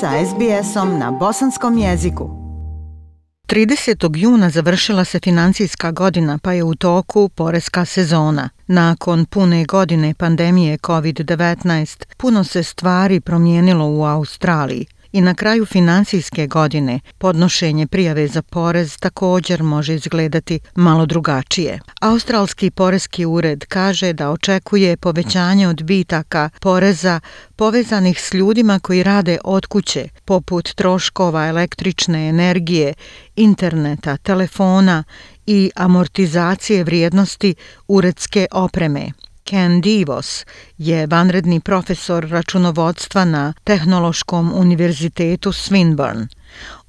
sa SBS-om na bosanskom jeziku. 30. juna završila se financijska godina pa je u toku poreska sezona. Nakon pune godine pandemije COVID-19 puno se stvari promijenilo u Australiji i na kraju financijske godine podnošenje prijave za porez također može izgledati malo drugačije. Australski porezki ured kaže da očekuje povećanje odbitaka poreza povezanih s ljudima koji rade od kuće, poput troškova električne energije, interneta, telefona i amortizacije vrijednosti uredske opreme. Ken Divos je vanredni profesor računovodstva na Tehnološkom univerzitetu Swinburne.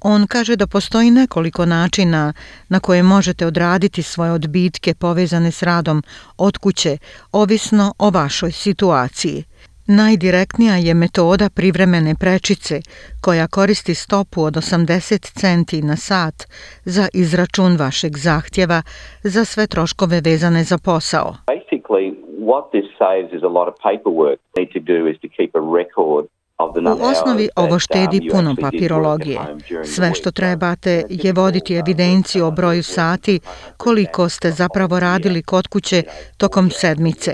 On kaže da postoji nekoliko načina na koje možete odraditi svoje odbitke povezane s radom od kuće, ovisno o vašoj situaciji. Najdirektnija je metoda privremene prečice koja koristi stopu od 80 centi na sat za izračun vašeg zahtjeva za sve troškove vezane za posao. What this saves is a lot of paperwork. What need to do is to keep a record U osnovi ovo štedi puno papirologije. Sve što trebate je voditi evidenciju o broju sati koliko ste zapravo radili kod kuće tokom sedmice.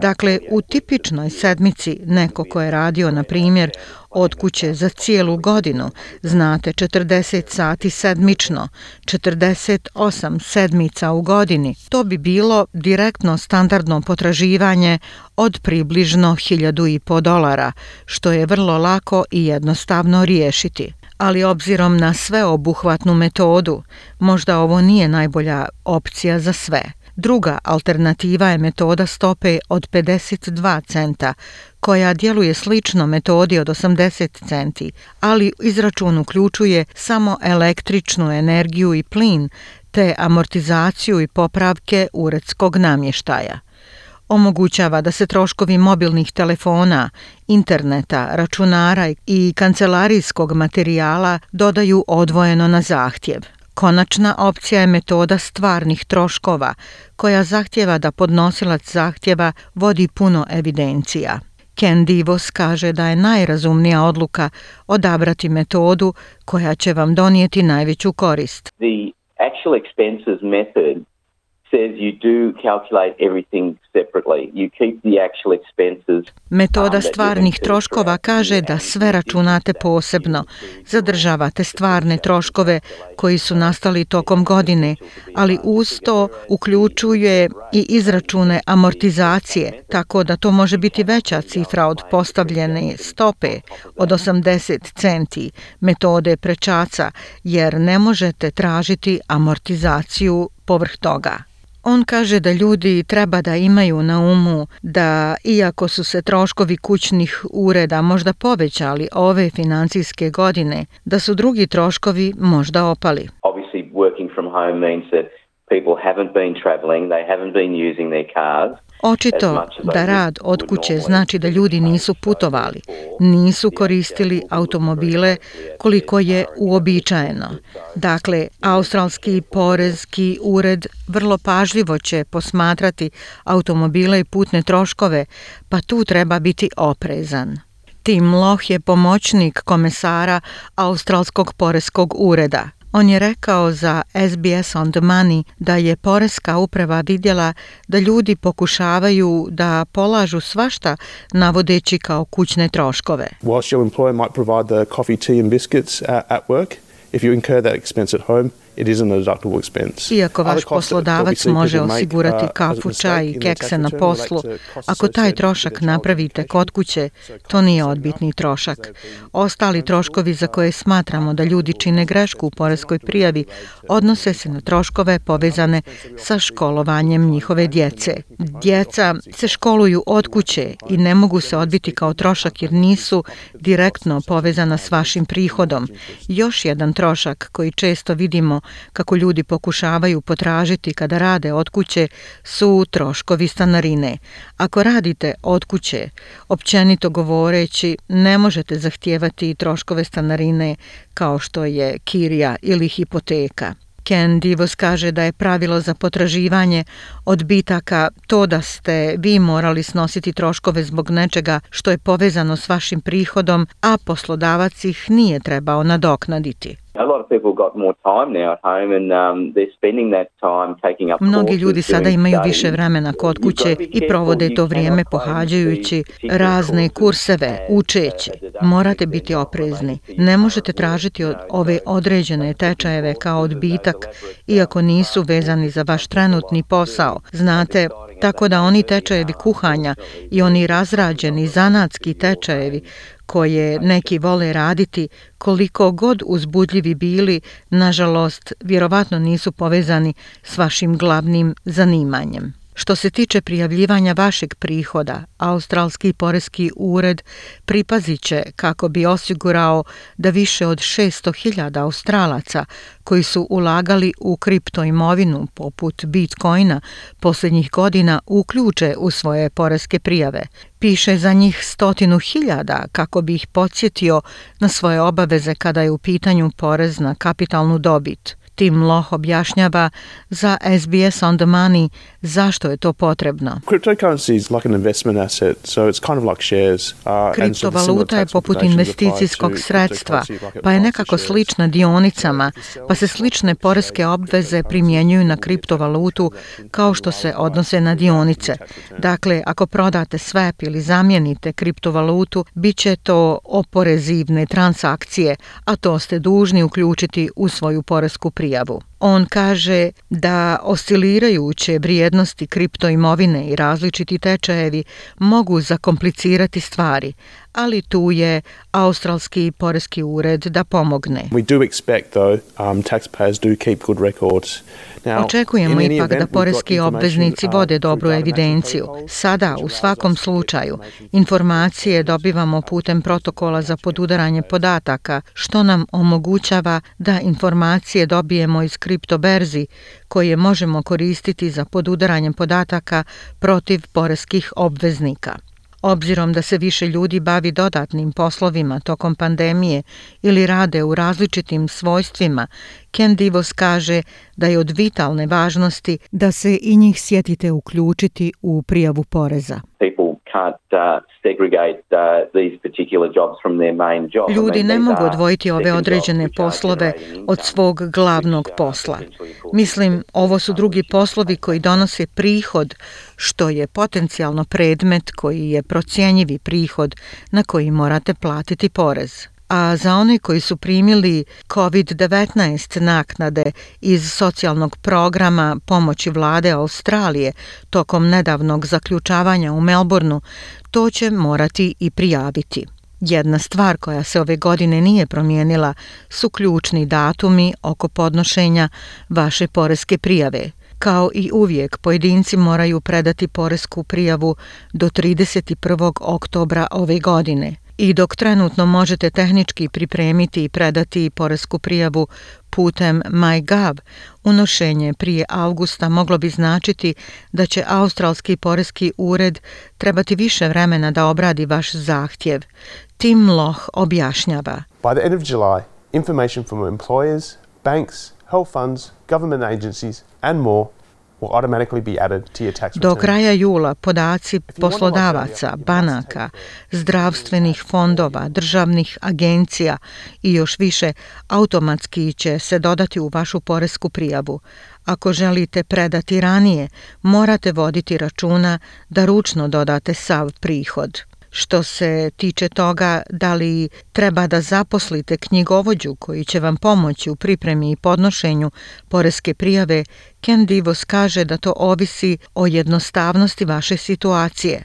Dakle, u tipičnoj sedmici neko ko je radio, na primjer, od kuće za cijelu godinu, znate 40 sati sedmično, 48 sedmica u godini, to bi bilo direktno standardno potraživanje od približno 1500 dolara, što je vrlo lako i jednostavno riješiti. Ali obzirom na sveobuhvatnu metodu, možda ovo nije najbolja opcija za sve. Druga alternativa je metoda stope od 52 centa, koja djeluje slično metodi od 80 centi, ali izračun uključuje samo električnu energiju i plin, te amortizaciju i popravke uredskog namještaja. Omogućava da se troškovi mobilnih telefona, interneta, računara i kancelarijskog materijala dodaju odvojeno na zahtjev. Konačna opcija je metoda stvarnih troškova, koja zahtjeva da podnosilac zahtjeva vodi puno evidencija. Ken Divos kaže da je najrazumnija odluka odabrati metodu koja će vam donijeti najveću korist. The actual expenses method Metoda stvarnih troškova kaže da sve računate posebno. Zadržavate stvarne troškove koji su nastali tokom godine, ali uz to uključuje i izračune amortizacije, tako da to može biti veća cifra od postavljene stope od 80 centi metode prečaca, jer ne možete tražiti amortizaciju povrh toga. On kaže da ljudi treba da imaju na umu da iako su se troškovi kućnih ureda možda povećali ove financijske godine, da su drugi troškovi možda opali. Obviously working from home means that people haven't been traveling, they haven't been using their cars. Očito da rad od kuće znači da ljudi nisu putovali, nisu koristili automobile koliko je uobičajeno. Dakle, Australski porezki ured vrlo pažljivo će posmatrati automobile i putne troškove, pa tu treba biti oprezan. Tim Loh je pomoćnik komesara Australskog porezkog ureda. On je rekao za SBS on the Money da je Poreska uprava vidjela da ljudi pokušavaju da polažu svašta navodeći kao kućne troškove. Whilst your employer might provide the coffee, tea and biscuits at work, if you incur that expense at home, it is a deductible expense. Iako vaš poslodavac može osigurati kafu, čaj i kekse na poslu, ako taj trošak napravite kod kuće, to nije odbitni trošak. Ostali troškovi za koje smatramo da ljudi čine grešku u poreskoj prijavi odnose se na troškove povezane sa školovanjem njihove djece. Djeca se školuju od kuće i ne mogu se odbiti kao trošak jer nisu direktno povezana s vašim prihodom. Još jedan trošak koji često vidimo kako ljudi pokušavaju potražiti kada rade od kuće su troškovi stanarine. Ako radite od kuće, općenito govoreći, ne možete zahtijevati troškove stanarine kao što je kirija ili hipoteka. Ken Divos kaže da je pravilo za potraživanje odbitaka to da ste vi morali snositi troškove zbog nečega što je povezano s vašim prihodom, a poslodavac ih nije trebao nadoknaditi. Mnogi ljudi sada imaju više vremena kod kuće i provode to vrijeme pohađajući razne kurseve, učeći. Morate biti oprezni. Ne možete tražiti od ove određene tečajeve kao odbitak, iako nisu vezani za vaš trenutni posao. Znate, tako da oni tečajevi kuhanja i oni razrađeni zanatski tečajevi koje neki vole raditi, koliko god uzbudljivi bili, nažalost, vjerovatno nisu povezani s vašim glavnim zanimanjem. Što se tiče prijavljivanja vašeg prihoda, Australski poreski ured pripazit će kako bi osigurao da više od 600.000 Australaca koji su ulagali u kriptoimovinu poput Bitcoina posljednjih godina uključe u svoje poreske prijave. Piše za njih stotinu hiljada kako bi ih podsjetio na svoje obaveze kada je u pitanju porez na kapitalnu dobit. Tim Loh objašnjava za SBS on the Money zašto je to potrebno. Kriptovaluta je poput investicijskog sredstva, pa je nekako slična dionicama, pa se slične poreske obveze primjenjuju na kriptovalutu kao što se odnose na dionice. Dakle, ako prodate swap ili zamijenite kriptovalutu, bit će to oporezivne transakcije, a to ste dužni uključiti u svoju poresku prijavu prijavu. On kaže da oscilirajuće vrijednosti kriptoimovine i različiti tečajevi mogu zakomplicirati stvari, ali tu je australski poreski ured da pomogne. We do expect though um taxpayers do keep good records. Očekujemo ipak da poreski obveznici uh, vode dobru evidenciju. Sada, u svakom slučaju, informacije dobivamo putem protokola za podudaranje podataka, što nam omogućava da informacije dobijemo iz kriptoberzi koje možemo koristiti za podudaranje podataka protiv poreskih obveznika. Obzirom da se više ljudi bavi dodatnim poslovima tokom pandemije ili rade u različitim svojstvima, Ken Divos kaže da je od vitalne važnosti da se i njih sjetite uključiti u prijavu poreza. Ljudi ne mogu odvojiti ove određene poslove od svog glavnog posla. Mislim, ovo su drugi poslovi koji donose prihod, što je potencijalno predmet koji je procjenjivi prihod na koji morate platiti porez a za one koji su primili COVID-19 naknade iz socijalnog programa pomoći vlade Australije tokom nedavnog zaključavanja u Melbourneu, to će morati i prijaviti. Jedna stvar koja se ove godine nije promijenila su ključni datumi oko podnošenja vaše poreske prijave. Kao i uvijek, pojedinci moraju predati poresku prijavu do 31. oktobra ove godine – I dok trenutno možete tehnički pripremiti i predati poresku prijavu putem MyGov, unošenje prije avgusta moglo bi značiti da će Australski poreski ured trebati više vremena da obradi vaš zahtjev. Tim Loh objašnjava. By the end of July, information from employers, banks, health funds, government agencies and more Do kraja jula podaci poslodavaca, banaka, zdravstvenih fondova, državnih agencija i još više automatski će se dodati u vašu poresku prijavu. Ako želite predati ranije, morate voditi računa da ručno dodate sav prihod. Što se tiče toga da li treba da zaposlite knjigovođu koji će vam pomoći u pripremi i podnošenju poreske prijave, Ken Divos kaže da to ovisi o jednostavnosti vaše situacije.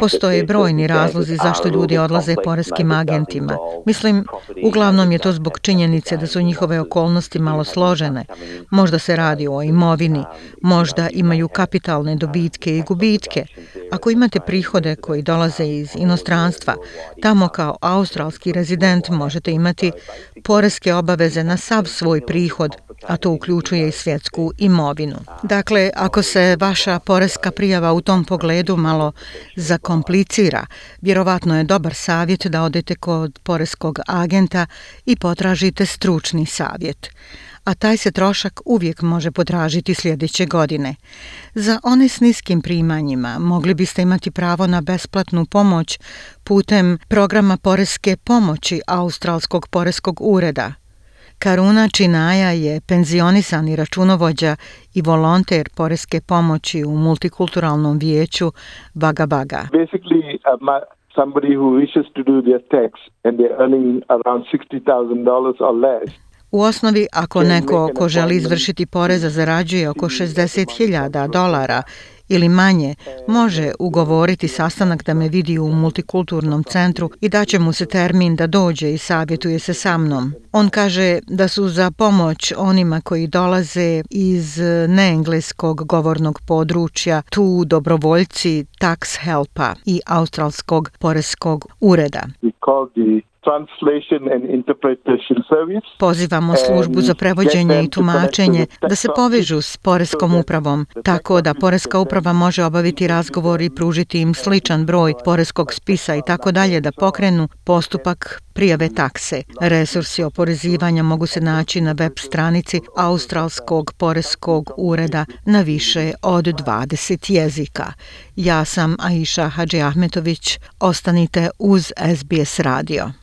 Postoje brojni razlozi zašto ljudi odlaze poreskim agentima. Mislim, uglavnom je to zbog činjenice da su njihove okolnosti malo složene. Možda se radi o imovini, možda imaju kapitalne dobitke i gubitke. Ako imate prihode koji dolaze iz inostranstva, tamo kao australski rezident možete imati poreske obaveze poreze na sav svoj prihod, a to uključuje i svjetsku imovinu. Dakle, ako se vaša poreska prijava u tom pogledu malo zakomplicira, vjerovatno je dobar savjet da odete kod poreskog agenta i potražite stručni savjet a taj se trošak uvijek može potražiti sljedeće godine. Za one s niskim primanjima mogli biste imati pravo na besplatnu pomoć putem programa poreske pomoći Australskog poreskog ureda. Karuna Činaja je penzionisani računovođa i volonter poreske pomoći u multikulturalnom vijeću Baga Baga. Basically, uh, somebody who wishes to do their tax and they're earning around $60,000 or less, U osnovi, ako neko ko želi izvršiti poreza zarađuje oko 60.000 dolara ili manje, može ugovoriti sastanak da me vidi u multikulturnom centru i da će mu se termin da dođe i savjetuje se sa mnom. On kaže da su za pomoć onima koji dolaze iz neengleskog govornog područja tu dobrovoljci Tax Helpa i Australskog poreskog ureda. We call the translation and interpretation service. Pozivamo službu za prevođenje i tumačenje da se povežu s Poreskom upravom, tako da Poreska uprava može obaviti razgovor i pružiti im sličan broj Poreskog spisa i tako dalje da pokrenu postupak prijave takse. Resursi oporezivanja mogu se naći na web stranici Australskog Poreskog ureda na više od 20 jezika. Ja sam Aisha Hadži Ahmetović. Ostanite uz SBS radio.